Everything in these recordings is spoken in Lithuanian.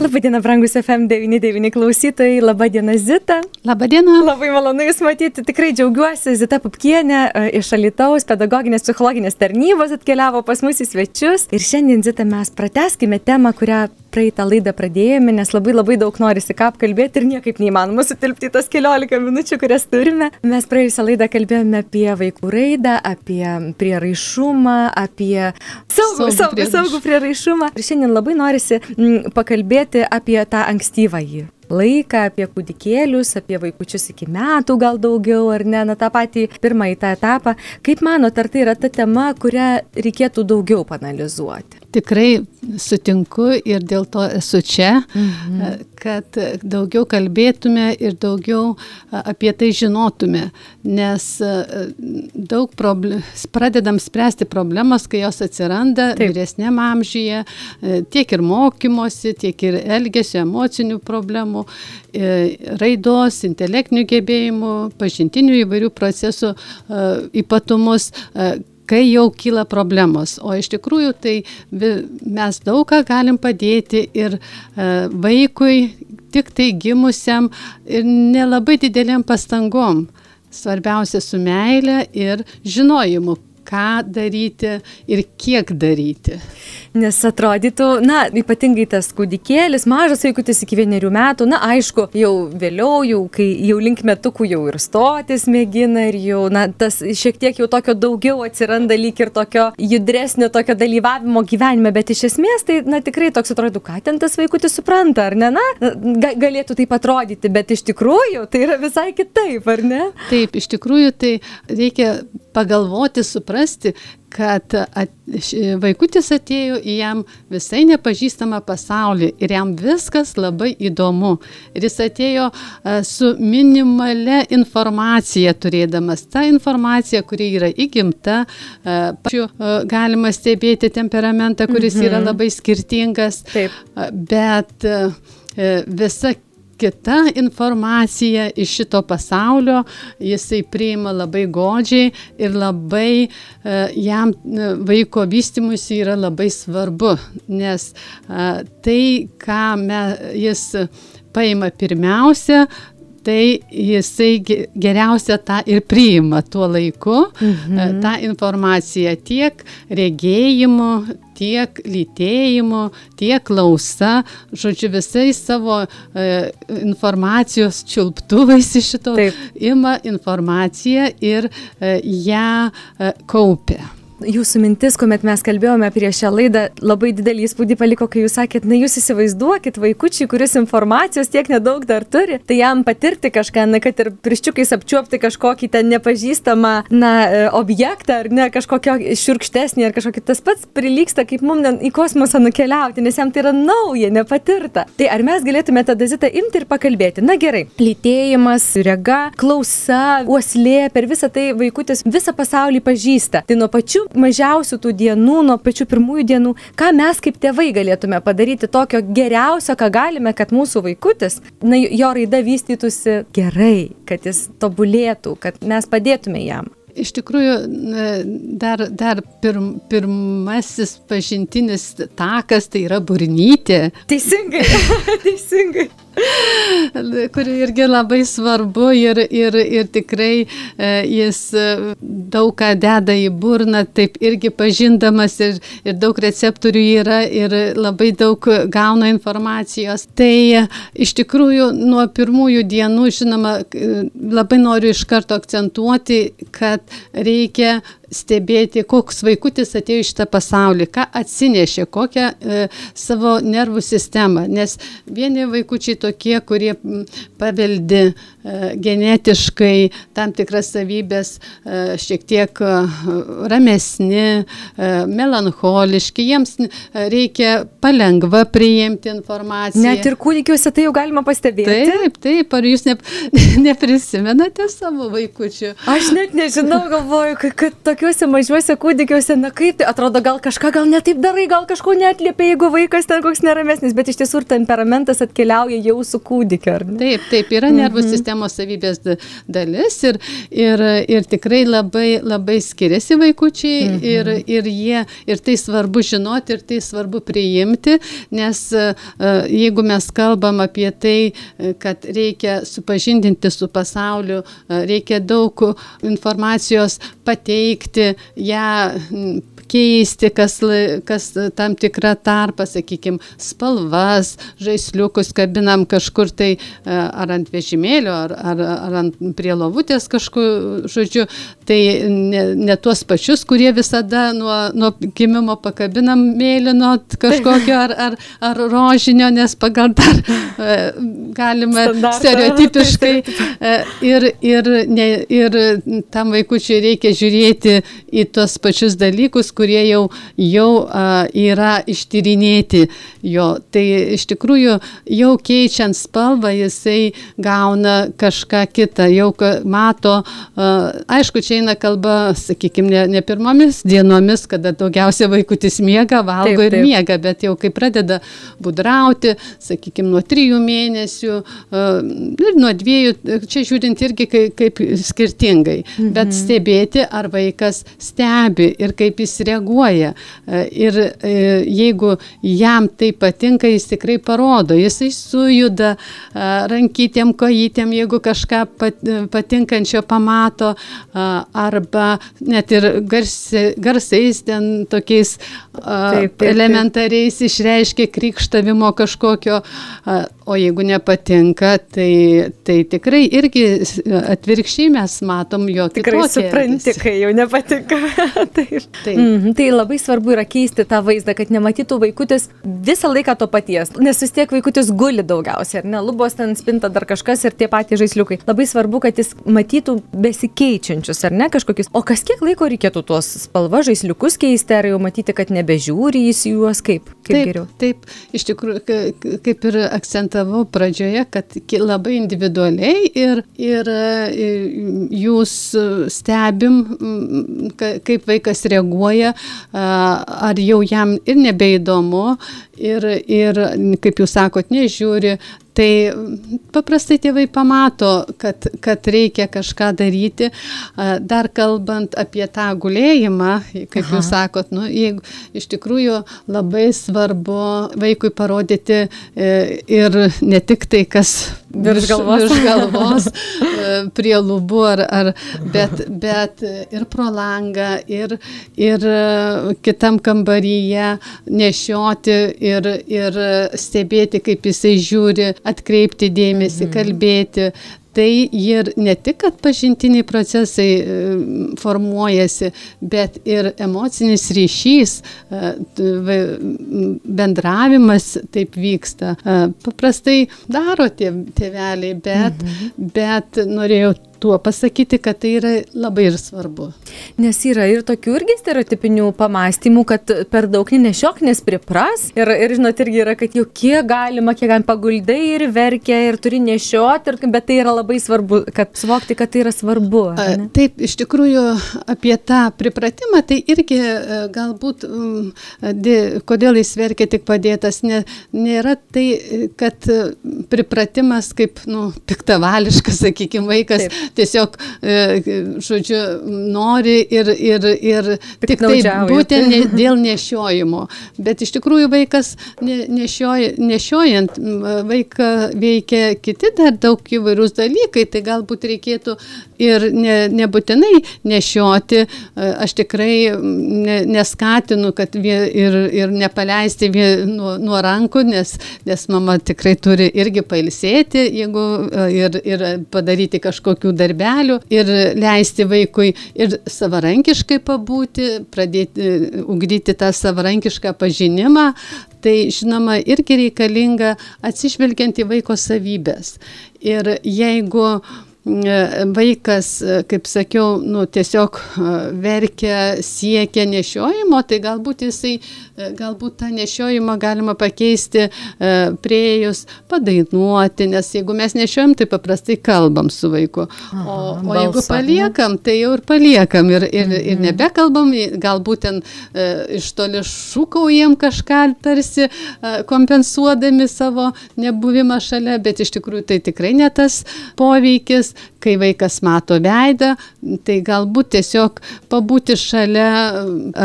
Labadiena, brangus FM99 klausytojai, labadiena Zita. Labadiena. Labai malonu Jūs matyti, tikrai džiaugiuosi. Zita Pupkienė e, iš Alitaus pedagoginės psichologinės tarnybos atkeliavo pas mus į svečius. Ir šiandien, Zita, mes prateskime temą, kurią praeitą laidą pradėjome, nes labai labai daug norisi ką apkalbėti ir niekaip neįmanoma sutilpti tas keliolika minučių, kurias turime. Mes praėjusią laidą kalbėjome apie vaikų raidą, apie prieraišumą, apie saugų, saugų, saugų prieraišumą. Ir šiandien labai norisi m, pakalbėti apie tą ankstyvąjį laiką, apie kūdikėlius, apie vaikučius iki metų gal daugiau, ar ne, na tą patį pirmąjį tą etapą. Kaip manote, ar tai yra ta tema, kurią reikėtų daugiau panalizuoti? Tikrai sutinku ir dėl to esu čia, mhm. Kad daugiau kalbėtume ir daugiau apie tai žinotume, nes daug problem, pradedam spręsti problemas, kai jos atsiranda Taip. vyresnėm amžyje, tiek ir mokymosi, tiek ir elgesio, emocinių problemų e, raidos, intelektinių gebėjimų, pažintinių įvairių procesų e, ypatumus e, kai jau kyla problemos. O iš tikrųjų tai mes daug ką galim padėti ir vaikui, tik tai gimusiam ir nelabai dideliam pastangom. Svarbiausia su meile ir žinojimu, ką daryti ir kiek daryti. Nes atrodytų, na, ypatingai tas kūdikėlis, mažas vaikutis iki vienerių metų, na, aišku, jau vėliau, jau, kai jau link metukų jau ir stotis mėgina ir jau, na, tas šiek tiek jau tokio daugiau atsiranda lyg ir tokio judresnio tokio dalyvavimo gyvenime, bet iš esmės tai, na, tikrai toks atrodo, ką ten tas vaikutis supranta, ar ne, na, ga, galėtų taip atrodyti, bet iš tikrųjų tai yra visai kitaip, ar ne? Taip, iš tikrųjų tai reikia pagalvoti, suprasti, kad at, vaikutis atėjo į jam visai nepažįstamą pasaulį ir jam viskas labai įdomu. Ir jis atėjo su minimale informacija turėdamas. Ta informacija, kuri yra įgimta, pačiu galima stebėti temperamentą, kuris mhm. yra labai skirtingas. Taip. Bet visa kita informacija iš šito pasaulio, jisai priima labai godžiai ir labai e, jam e, vaiko vystimusi yra labai svarbu, nes e, tai, ką me, jis paima pirmiausia, tai jisai geriausia tą ir priima tuo laiku, mhm. tą informaciją tiek regėjimu, tiek lytėjimu, tiek klausa, žodžiu, visais savo e, informacijos čiulptuvais iš šito Taip. ima informaciją ir e, ją e, kaupia jūsų mintis, kuomet mes kalbėjome prieš šią laidą, labai didelį įspūdį paliko, kai jūs sakėt, na jūs įsivaizduokit vaikučiai, kuris informacijos tiek nedaug dar turi, tai jam patirti kažką, na kad ir priščiukais apčiuopti kažkokį ten nepažįstamą, na, e, objektą ar ne, kažkokio širkštesnį ar kažkokį tas pats prilyksta, kaip mums į kosmosą nukeliauti, nes jam tai yra nauja, nepatirta. Tai ar mes galėtume tada zitą imti ir pakalbėti? Na gerai, lytėjimas, rega, klausa, uoslė, per visą tai vaikutis visą pasaulį pažįsta. Tai nuo pačių mažiausių tų dienų, nuo pačių pirmųjų dienų, ką mes kaip tėvai galėtume padaryti tokio geriausio, ką galime, kad mūsų vaikutis, na, jo raida vystytųsi gerai, kad jis tobulėtų, kad mes padėtume jam. Iš tikrųjų, dar, dar pirm, pirmasis pažintinis takas tai yra burnytė. Teisingai, teisingai kuri irgi labai svarbu ir, ir, ir tikrai e, jis e, daug ką deda į burną, taip irgi pažindamas ir, ir daug receptorių yra ir labai daug gauna informacijos. Tai e, iš tikrųjų nuo pirmųjų dienų, žinoma, labai noriu iš karto akcentuoti, kad reikia stebėti, koks vaikutis atėjo iš tą pasaulį, ką atsinešė, kokią e, savo nervų sistemą. Nes vieni vaikučiai tokie, kurie paveldi e, genetiškai tam tikras savybės, e, šiek tiek e, ramesni, e, melancholiški, jiems reikia palengva priimti informaciją. Net ir kūdikiuose tai jau galima pastebėti. Taip, taip, ar jūs ne, neprisimenate savo vaikučių? Aš net nežinau, galvoju, kad, kad tokiuose mažiuose kūdikiuose, na kaip tai atrodo, gal kažką gal netaip darai, gal kažko netliepia, jeigu vaikas ten koks neramesnis, bet iš tiesų ir temperamentas atkeliauja jau su kūdikiu? Taip, taip, yra nervų mhm. sistemos savybės dalis ir, ir, ir tikrai labai, labai skiriasi vaikučiai mhm. ir, ir, jie, ir tai svarbu žinoti, ir tai svarbu priimti, nes jeigu mes kalbam apie tai, kad reikia supažindinti su pasauliu, reikia daug informacijos pateikti, ją keisti, kas, kas tam tikrą tarpą, sakykime, spalvas, žaisliukus kabinam kažkur tai e, ar ant vežimėlio, ar, ar, ar ant prie lovutės kažkur, žodžiu, tai ne, ne tuos pačius, kurie visada nuo, nuo gimimo pakabinam mėlyno kažkokio ar, ar, ar rožinio, nes pagal dar e, galima Standartą. stereotipiškai e, ir, ir, ne, ir tam vaikučiai reikia žiūrėti į tuos pačius dalykus, kurie jau, jau a, yra ištyrinėti jo. Tai iš tikrųjų jau keičiant spalvą jisai gauna kažką kitą, jau mato, a, aišku, čia eina kalba, sakykime, ne, ne pirmomis dienomis, kada daugiausia vaikutis miega, valgo taip, taip. ir miega, bet jau kai pradeda budrauti, sakykime, nuo trijų mėnesių a, ir nuo dviejų, čia žiūrint irgi kaip, kaip skirtingai, mhm. bet stebėti, ar vaikas stebi ir kaip jis reaguoja. E, ir e, jeigu jam tai patinka, jis tikrai parodo, jisai sujuda e, rankytėm, kojytėm, jeigu kažką patinkančio pamato, arba net ir garsi, garsais ten tokiais taip, taip, taip. elementariais išreiškia krikštavimo kažkokio, o jeigu nepatinka, tai, tai tikrai irgi atvirkščiai mes matom jo. Tikrai supranti, kai jau nepatinka. taip. Taip. Mm, tai labai svarbu yra keisti tą vaizdą, kad nematytų vaikutis visą laiką to paties, nes vis tiek vaikutis guli daugiausiai, ar ne, lubos ten spinta dar kažkas ir tie patys žaisliukai. Labai svarbu, kad jis matytų besikeičiančius, ar ne, kažkokius. O kas kiek laiko reikėtų tuos spalva žaisliukus keisti, ar jau matyti, kad nebežiūri jis juos kaip, kaip taip, geriau? Taip, iš tikrųjų, kaip ir akcentavau pradžioje, kad labai individualiai ir, ir jūs stebim, kaip vaikas reaguoja, ar jau jam ir nebeįdomu, ir, ir kaip jūs sakot, nežiūri, Tai paprastai tėvai pamato, kad, kad reikia kažką daryti. Dar kalbant apie tą gulėjimą, kaip Aha. jūs sakot, nu, jeigu iš tikrųjų labai svarbu vaikui parodyti e, ir ne tik tai, kas virš galvos, virš galvos e, prie lubų, ar, ar, bet, bet ir pro langą, ir, ir kitam kambaryje nešioti ir, ir stebėti, kaip jisai žiūri atkreipti dėmesį, mhm. kalbėti. Tai ir ne tik, kad pažintiniai procesai e, formuojasi, bet ir emocinis ryšys, e, bendravimas taip vyksta. E, paprastai daro tėveliai, bet, mhm. bet norėjau tuo pasakyti, kad tai yra labai ir svarbu. Nes yra ir tokių irgi stereotipinių pamastymų, kad per daug nenešiok, nes pripras. Ir, ir žinot, irgi yra, kad jau kiek galima, kiek galima paguldai ir verkia ir turi nešioti, ir, bet tai yra labai svarbu, kad suvokti, kad tai yra svarbu. Ne? Taip, iš tikrųjų apie tą pripratimą, tai irgi e, galbūt, di, kodėl jis verkia tik padėtas, ne, nėra tai, kad pripiratimas kaip, nu, piktavališkas, sakykime, vaikas. Taip tiesiog, e, žodžiu, nori ir, ir, ir tik tai būtent ne, dėl nešiojimo. Bet iš tikrųjų vaikas ne, nešioj, nešiojant, vaiką veikia kiti dar daug įvairūs dalykai, tai galbūt reikėtų ir ne, nebūtinai nešioti. E, aš tikrai ne, neskatinu, kad vie, ir, ir nepaleisti vie, nuo, nuo rankų, nes, nes mama tikrai turi irgi pailsėti, jeigu e, ir, ir padaryti kažkokių darbelių ir leisti vaikui ir savarankiškai pabūti, pradėti ugdyti tą savarankišką pažinimą, tai žinoma irgi reikalinga atsižvelgiant į vaiko savybės. Ir jeigu vaikas, kaip sakiau, nu, tiesiog verkia, siekia nešiojimo, tai galbūt jisai, galbūt tą nešiojimą galima pakeisti prieėjus, padainuoti, nes jeigu mes nešiojam, tai paprastai kalbam su vaiku. O, o jeigu paliekam, tai jau ir paliekam ir, ir, mhm. ir nebekalbam, galbūt ten iš toli šūkaujam kažką tarsi kompensuodami savo nebuvimą šalia, bet iš tikrųjų tai tikrai ne tas poveikis kai vaikas mato veidą, tai galbūt tiesiog pabūti šalia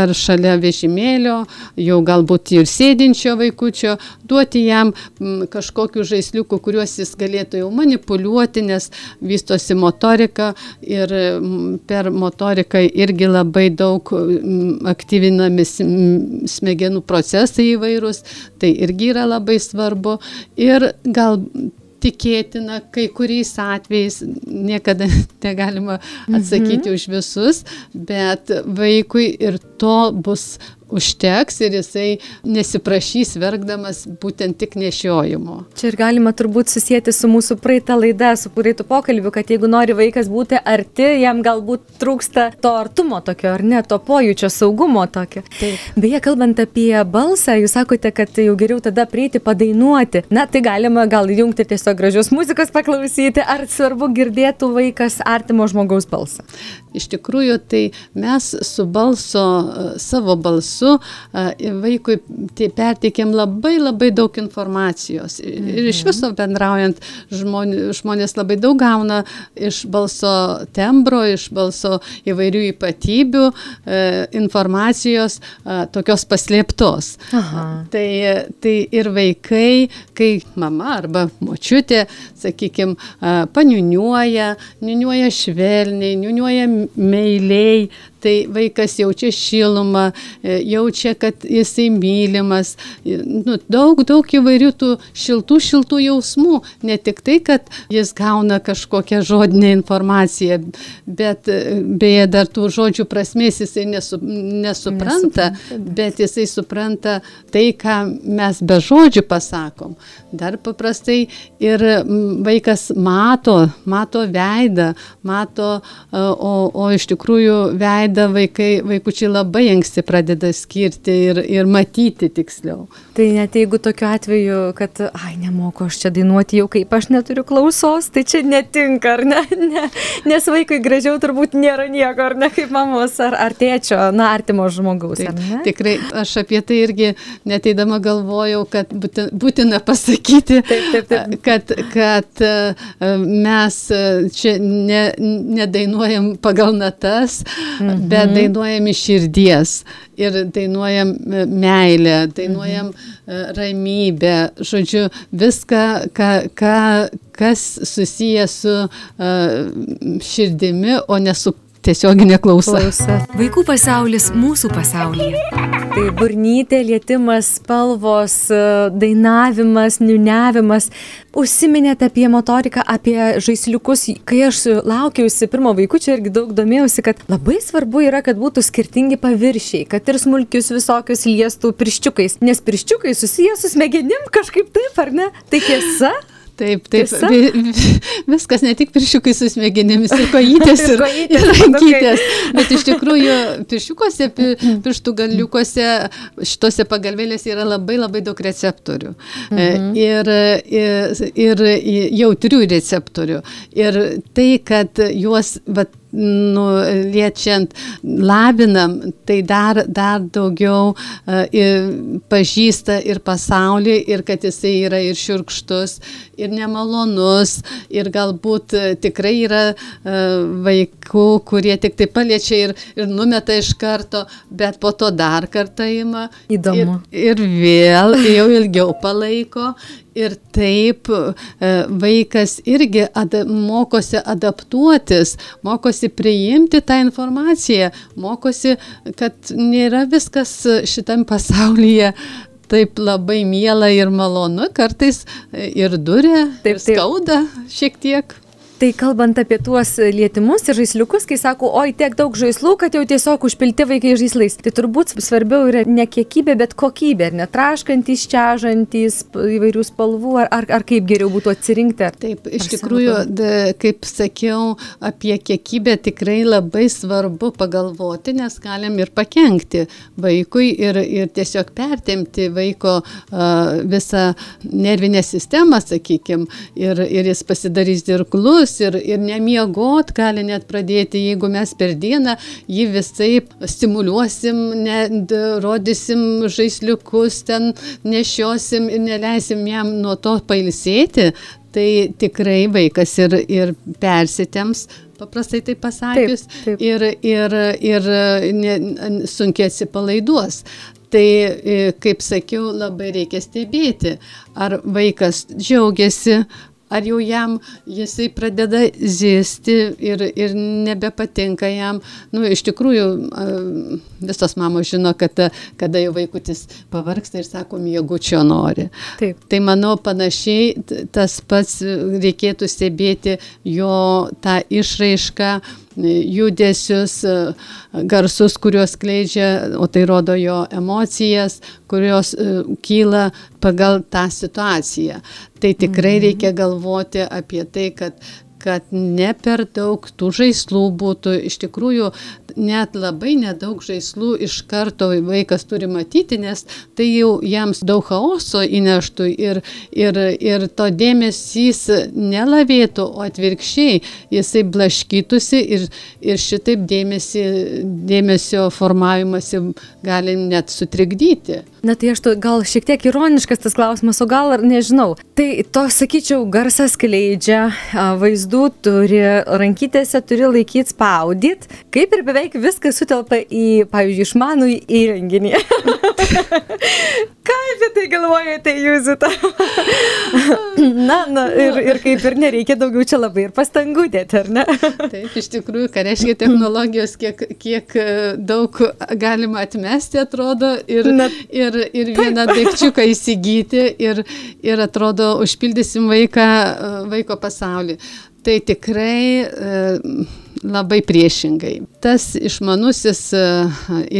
ar šalia vežimėlio, jau galbūt ir sėdinčio vaikučio, duoti jam kažkokių žaisliukų, kuriuos jis galėtų jau manipuliuoti, nes vystosi motorika ir per motoriką irgi labai daug aktyvinami smegenų procesai įvairūs, tai irgi yra labai svarbu. Ir gal tikėtina kai kuriais atvejais niekada negalima atsakyti mhm. už visus, bet vaikui ir to bus užteks ir jisai nesiprašys verkdamas būtent tik nešiojimo. Čia ir galima turbūt susijęti su mūsų praeitą laidą, su praeitų pokalbiu, kad jeigu nori vaikas būti arti, jam galbūt trūksta to artumo tokio, ar ne, to pojūčio saugumo tokio. Taip. Beje, kalbant apie balsą, jūs sakote, kad jau geriau tada prieiti padainuoti. Na, tai galima gal jungti tiesiog gražios muzikos paklausyti, ar svarbu girdėtų vaikas artimo žmogaus balsą. Iš tikrųjų, tai mes su balso, savo balsu vaikui perteikėm labai labai daug informacijos. Ir iš mhm. viso bendraujant žmonės, žmonės labai daug gauna iš balso tembro, iš balso įvairių ypatybių informacijos tokios paslėptos. Aha. Tai, tai ir vaikai, kai mama arba močiutė, sakykime, paniuniuoja, niuniuoja švelniai, niuniuoja meiliai, tai vaikas jaučia šilumą, e, jaučia, kad jisai mylimas, nu, daug, daug įvairių tų šiltų, šiltų jausmų, ne tik tai, kad jis gauna kažkokią žodinę informaciją, bet e, beje dar tų žodžių prasmės jisai nesu, nesupranta, nesupranta, bet jisai supranta tai, ką mes be žodžių pasakom. Dar paprastai ir vaikas mato, mato veidą, mato, e, o, o iš tikrųjų veidą veidą vaikai, vaikučiai labai anksti pradeda skirti ir, ir matyti tiksliau. Tai net jeigu tokiu atveju, kad, ai, nemoku aš čia dainuoti jau kaip aš neturiu klausos, tai čia netinka, ar ne? ne? Nes vaikui gražiau turbūt nėra nieko, ar ne kaip mamos, ar, ar tėčio, na, artimo žmogaus. Taip, tikrai, aš apie tai irgi neteidama galvojau, kad būtina, pasakyti, taip, taip, taip. Kad, kad mes čia ne, nedainuojam pagal natas, mhm bet dainuojam iš širdies ir dainuojam e, meilę, dainuojam mhm. ramybę, žodžiu, viską, ką, ką, kas susiję su uh, širdimi, o ne su tiesioginė klausa. klausa. Vaikų pasaulis mūsų pasaulyje. Tai burnytė, lietimas, spalvos, dainavimas, niuniavimas. Užsiminėte apie motoriką, apie žaisliukus. Kai aš laukiausi pirmo vaikučio irgi daug domėjausi, kad labai svarbu yra, kad būtų skirtingi paviršiai, kad ir smulkius visokius liestų pirščiukais. Nes pirščiukai susiję su smegenim kažkaip taip, ar ne? Tai tiesa? Taip, taip. Viskas ne tik pirščiukai su smegenėmis, ir kojytės, ir, ir rankytės. Bet iš tikrųjų, pirščiukose, pirštų galiukuose, šitose pagalvėlėse yra labai labai daug receptorių. E, mhm. Ir, ir, ir jautrių receptorių. Ir tai, kad juos, vat, nu, liečiant, labinam, tai dar, dar daugiau uh, ir pažįsta ir pasaulį, ir kad jisai yra ir šiurkštus, ir nemalonus, ir galbūt uh, tikrai yra uh, vaikų, kurie tik tai paliečia ir, ir numeta iš karto, bet po to dar kartą ima. Įdomu. Ir, ir vėl jau ilgiau palaiko ir taip e, vaikas irgi ada, mokosi adaptuotis, mokosi priimti tą informaciją, mokosi, kad nėra viskas šitam pasaulyje taip labai miela ir malonu, kartais ir durė, taip, taip. skauda šiek tiek. Tai kalbant apie tuos lietimus ir žaisliukus, kai sako, oi, tiek daug žaislų, kad jau tiesiog užpilti vaikai žaislais. Tai turbūt svarbiau yra ne kiekybė, bet kokybė, ar netraškantys, čiažantys, įvairių spalvų, ar, ar, ar kaip geriau būtų atsirinkti. Ar, Taip, iš tikrųjų, da, kaip sakiau, apie kiekybę tikrai labai svarbu pagalvoti, nes galim ir pakengti vaikui ir, ir tiesiog pertemti vaiko uh, visą nervinę sistemą, sakykime, ir, ir jis pasidarys dirglus ir, ir nemiegot gali net pradėti, jeigu mes per dieną jį visai stimuliuosim, ne, rodysim žaisliukus, ten nešiosim ir neleisim jam nuo to pailsėti, tai tikrai vaikas ir, ir persitems paprastai tai pasakius, taip, taip. ir, ir, ir ne, sunkiai atsipalaiduos. Tai, e, kaip sakiau, labai reikia stebėti, ar vaikas džiaugiasi, ar jau jam jisai pradeda zysti ir, ir nebepatinka jam. Nu, iš tikrųjų, visos mamos žino, kad kada jau vaikutis pavargsta ir sako, mėgučio nori. Taip. Tai manau, panašiai tas pats reikėtų stebėti jo tą išraišką judesius, garsus, kuriuos kleidžia, o tai rodo jo emocijas, kurios e, kyla pagal tą situaciją. Tai tikrai mhm. reikia galvoti apie tai, kad kad ne per daug tų žaislų būtų. Iš tikrųjų, net labai nedaug žaislų iš karto vaikas turi matyti, nes tai jau jiems daug chaoso įneštų ir, ir, ir to dėmesys nelavėtų, o atvirkščiai jisai blaškytųsi ir, ir šitaip dėmesį, dėmesio formavimasi gali net sutrikdyti. Na tai aš to gal šiek tiek ironiškas tas klausimas, o gal ar nežinau. Tai to sakyčiau, garsas kleidžia, vaizdų turi, rankytėse turi laikyti spaudyt, kaip ir beveik viskas sutelpa į, pavyzdžiui, išmanų įrenginį. Ką apie tai galvojate jūs? na, na ir, ir kaip ir nereikia daugiau čia labai ir pastangų dėti, ar ne? Taip, iš tikrųjų, ką reiškia technologijos, kiek, kiek e, daug galima atmesti, atrodo, ir, na, ir, ir vieną daikčiuką įsigyti ir, ir atrodo, užpildysim vaiką, e, vaiko pasaulį. Tai tikrai e, labai priešingai. Tas išmanusis e,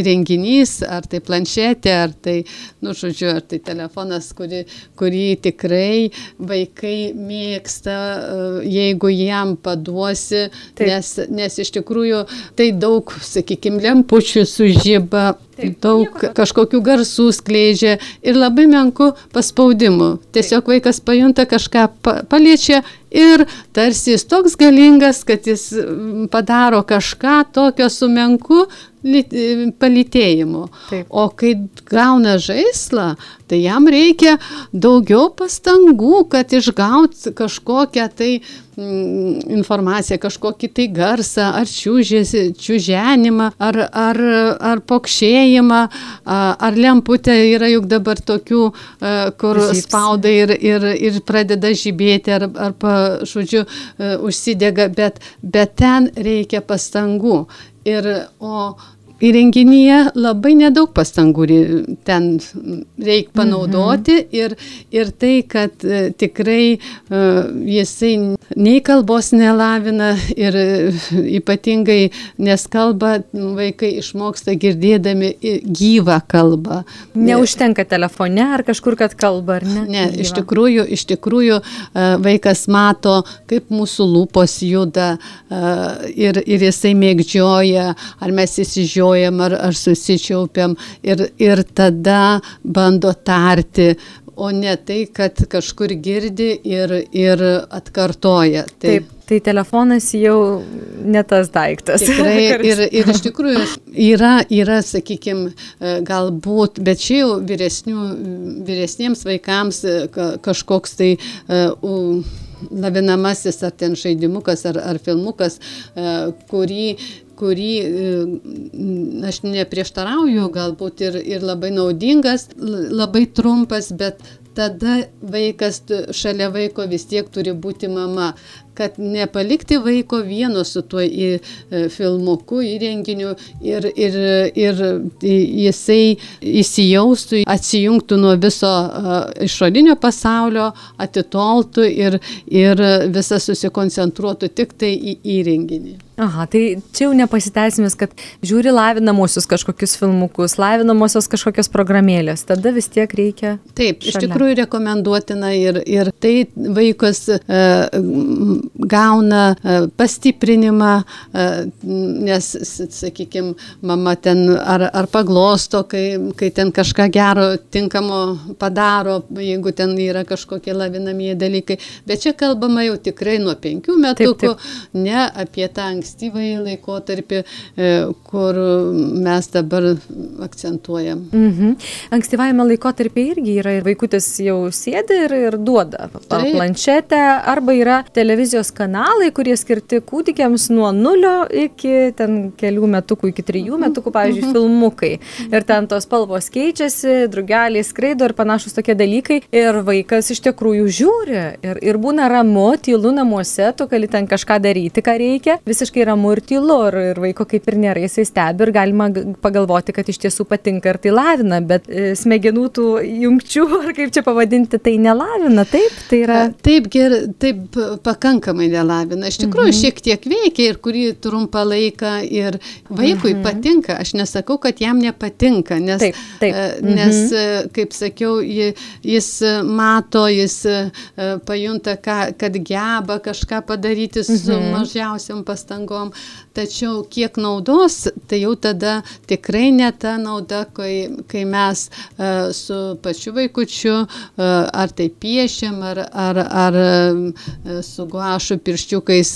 įrenginys, ar tai planšetė, ar tai, nu, žodžiu, ar tai telefonas, kurį, kurį tikrai vaikai mėgsta, e, jeigu jam paduosi, Taip. nes, nes iš tikrųjų tai daug, sakykime, lempučių sužyba, Taip, daug nieko. kažkokių garsų skleidžia ir labai menku paspaudimu. Tiesiog Taip. vaikas pajunta kažką, paliečia ir tarsi jis toks galingas, kad jis padaro kažką tokio su menku palytėjimu. Taip. O kai gauna žaislą, tai jam reikia daugiau pastangų, kad išgaut kažkokią tai mm, informaciją, kažkokį tai garsą, ar čiūžėsi, čiūženimą, ar, ar, ar pokšėjimą, ar lemputė yra juk dabar tokių, kur Žyps. spauda ir, ir, ir pradeda žibėti, ar, ar pa, žodžiu, užsidega, bet, bet ten reikia pastangų. Ir, o įrenginyje labai nedaug pastangų ten reikia panaudoti mhm. ir, ir tai, kad e, tikrai uh, jisai nei kalbos nelavina ir ypatingai, nes kalba vaikai išmoksta girdėdami gyvą kalbą. Neužtenka telefone ar kažkur, kad kalba, ar ne? Ne, gyva. iš tikrųjų, iš tikrųjų vaikas mato, kaip mūsų lūpos juda ir, ir jisai mėgdžioja, ar mes įsižiūrėjome sustojam ar, ar susičiaupiam ir, ir tada bando tarti, o ne tai, kad kažkur girdi ir, ir atkartoja. Tai, Taip. Tai telefonas jau ne tas daiktas. Tikrai, ir, ir iš tikrųjų yra, yra sakykime, galbūt, bet čia jau vyresniems vaikams e, kažkoks tai uh, lavinamasis ar ten žaidimukas ar, ar filmukas, uh, kurį kurį e, aš neprieštarauju, galbūt ir, ir labai naudingas, labai trumpas, bet tada vaikas šalia vaiko vis tiek turi būti mama, kad nepalikti vaiko vieno su tuo į, e, filmuku, įrenginiu ir, ir, ir jisai įsijaustų, atsijungtų nuo viso išorinio pasaulio, atitoltų ir, ir visas susikoncentruotų tik tai į įrenginį. Aha, tai čia jau nepasiteisimis, kad žiūri lavinamosius kažkokius filmukus, lavinamosios kažkokios programėlės, tada vis tiek reikia. Taip, šalia. iš tikrųjų rekomenduotina ir, ir tai vaikas e, gauna e, pastiprinimą, e, nes, sakykime, mama ten ar, ar paglosto, kai, kai ten kažką gero, tinkamo padaro, jeigu ten yra kažkokie lavinamieji dalykai. Bet čia kalbama jau tikrai nuo penkių metų, ne apie tą ankstyvą ankstyvąjį laikotarpį, e, kur mes dabar akcentuojam. Mhm. Ankstyvajame laikotarpyje irgi yra ir vaikutis jau sėdi ir, ir duoda ar planšetę, arba yra televizijos kanalai, kurie skirti kūdikiams nuo nulio iki ten kelių metukų, iki trijų mhm. metukų, pavyzdžiui, mhm. filmukai. Ir ten tos spalvos keičiasi, drugeliai skraido ir panašus tokie dalykai. Ir vaikas iš tikrųjų žiūri ir, ir būna ramu, tylu namuose, tu gali ten kažką daryti, ką reikia. Visiškai visiškai ramu ir tylu ir, ir vaiko kaip ir nėra, jisai stebi ir galima pagalvoti, kad iš tiesų patinka ir tai lavina, bet e, smegenų tų jungčių, ar kaip čia pavadinti, tai nelavina, taip? Tai yra... Taip, ger, taip pakankamai nelavina. Iš tikrųjų, mhm. šiek tiek veikia ir kurį trumpą laiką ir vaikui mhm. patinka. Aš nesakau, kad jam nepatinka, nes, taip, taip. E, nes mhm. kaip sakiau, jis mato, jis pajunta, kad geba kažką padaryti su mhm. mažiausiam pastangom pastangom, tačiau kiek naudos, tai jau tada tikrai ne ta nauda, kai, kai mes uh, su pačiu vaikučiu uh, ar tai piešiam, ar, ar, ar uh, su guašu pirščiukais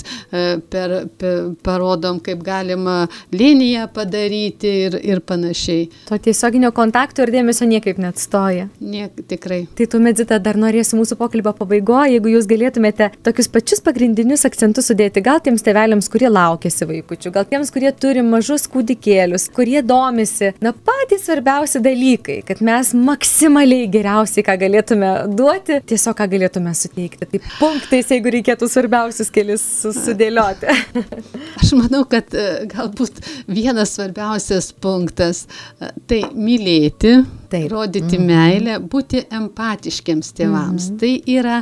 per, per, parodom, kaip galima liniją padaryti ir, ir panašiai. To tiesioginio kontakto ir dėmesio niekaip net stoja. Niek, tikrai. Tai tuomet, Zita, dar norėsiu mūsų pokalbio pabaigoje, jeigu jūs galėtumėte tokius pačius pagrindinius akcentus sudėti, gal tiems teveliams, kurie laukiasi vaikučių, gal tiems, kurie turi mažus kūdikėlius, kurie domisi. Na, patys svarbiausi dalykai, kad mes maksimaliai geriausiai, ką galėtume duoti, tiesiog ką galėtume suteikti. Tai punktais, jeigu reikėtų svarbiausius kelius sudėlioti. Aš manau, kad e, galbūt vienas svarbiausias punktas e, - tai mylėti. Taip. Rodyti mm. meilę, būti empatiškiams tėvams. Mm. Tai yra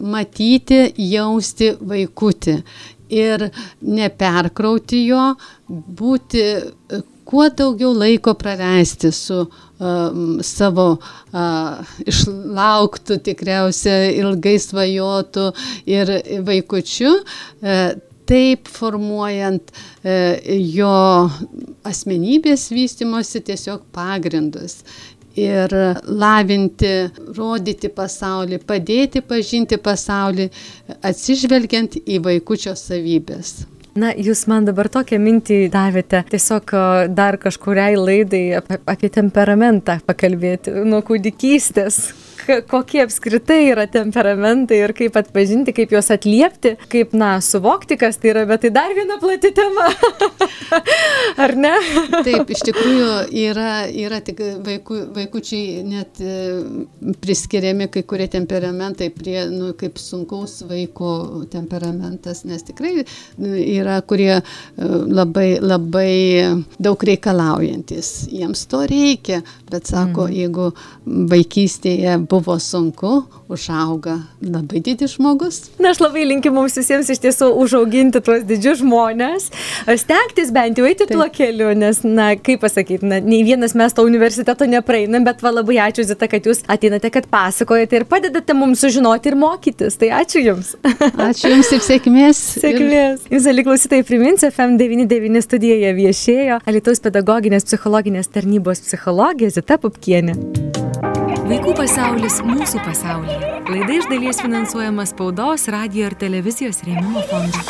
matyti, jausti vaikutį ir neperkrauti jo, būti e, kuo daugiau laiko praleisti su uh, savo uh, išlauktų tikriausia ilgai svajotų ir vaikučiu. Uh, taip formuojant e, jo asmenybės vystimosi tiesiog pagrindus ir lavinti, rodyti pasaulį, padėti pažinti pasaulį, atsižvelgiant į vaikučio savybės. Na, jūs man dabar tokią mintį davėte, tiesiog dar kažkuriai laidai apie, apie temperamentą pakalbėti nuo kūdikystės kokie apskritai yra temperamentai ir kaip atpažinti, kaip juos atliepti, kaip, na, suvokti, kas tai yra, bet tai dar viena plati tema. Ar ne? Taip, iš tikrųjų yra, yra tik vaiku, vaikučiai net e, priskiriami kai kurie temperamentai prie, nu, kaip sunkaus vaiko temperamentas, nes tikrai nu, yra, kurie e, labai, labai daug reikalaujantis. Jiems to reikia, bet sako, mm. jeigu vaikystėje buvo sunku, užauga labai didis žmogus. Na, aš labai linkiu mums visiems iš tiesų užauginti tuos didžius žmonės, stengtis bent jau eiti Taip. tuo keliu, nes, na, kaip pasakyti, na, nei vienas mes to universiteto nepraeinam, bet va labai ačiū Zita, kad jūs ateinate, kad pasakojate ir padedate mums sužinoti ir mokytis. Tai ačiū Jums. Ačiū Jums ir sėkmės. Sėkmės. Jūs, ali klausytojai, priminsiu, FM99 studijoje viešėjo Alitaus pedagoginės psichologinės tarnybos psichologė Zita Pupkienė. Vaikų pasaulis mūsų pasaulyje. Laida iš dalies finansuojama spaudos, radio ir televizijos rėmimo fondo.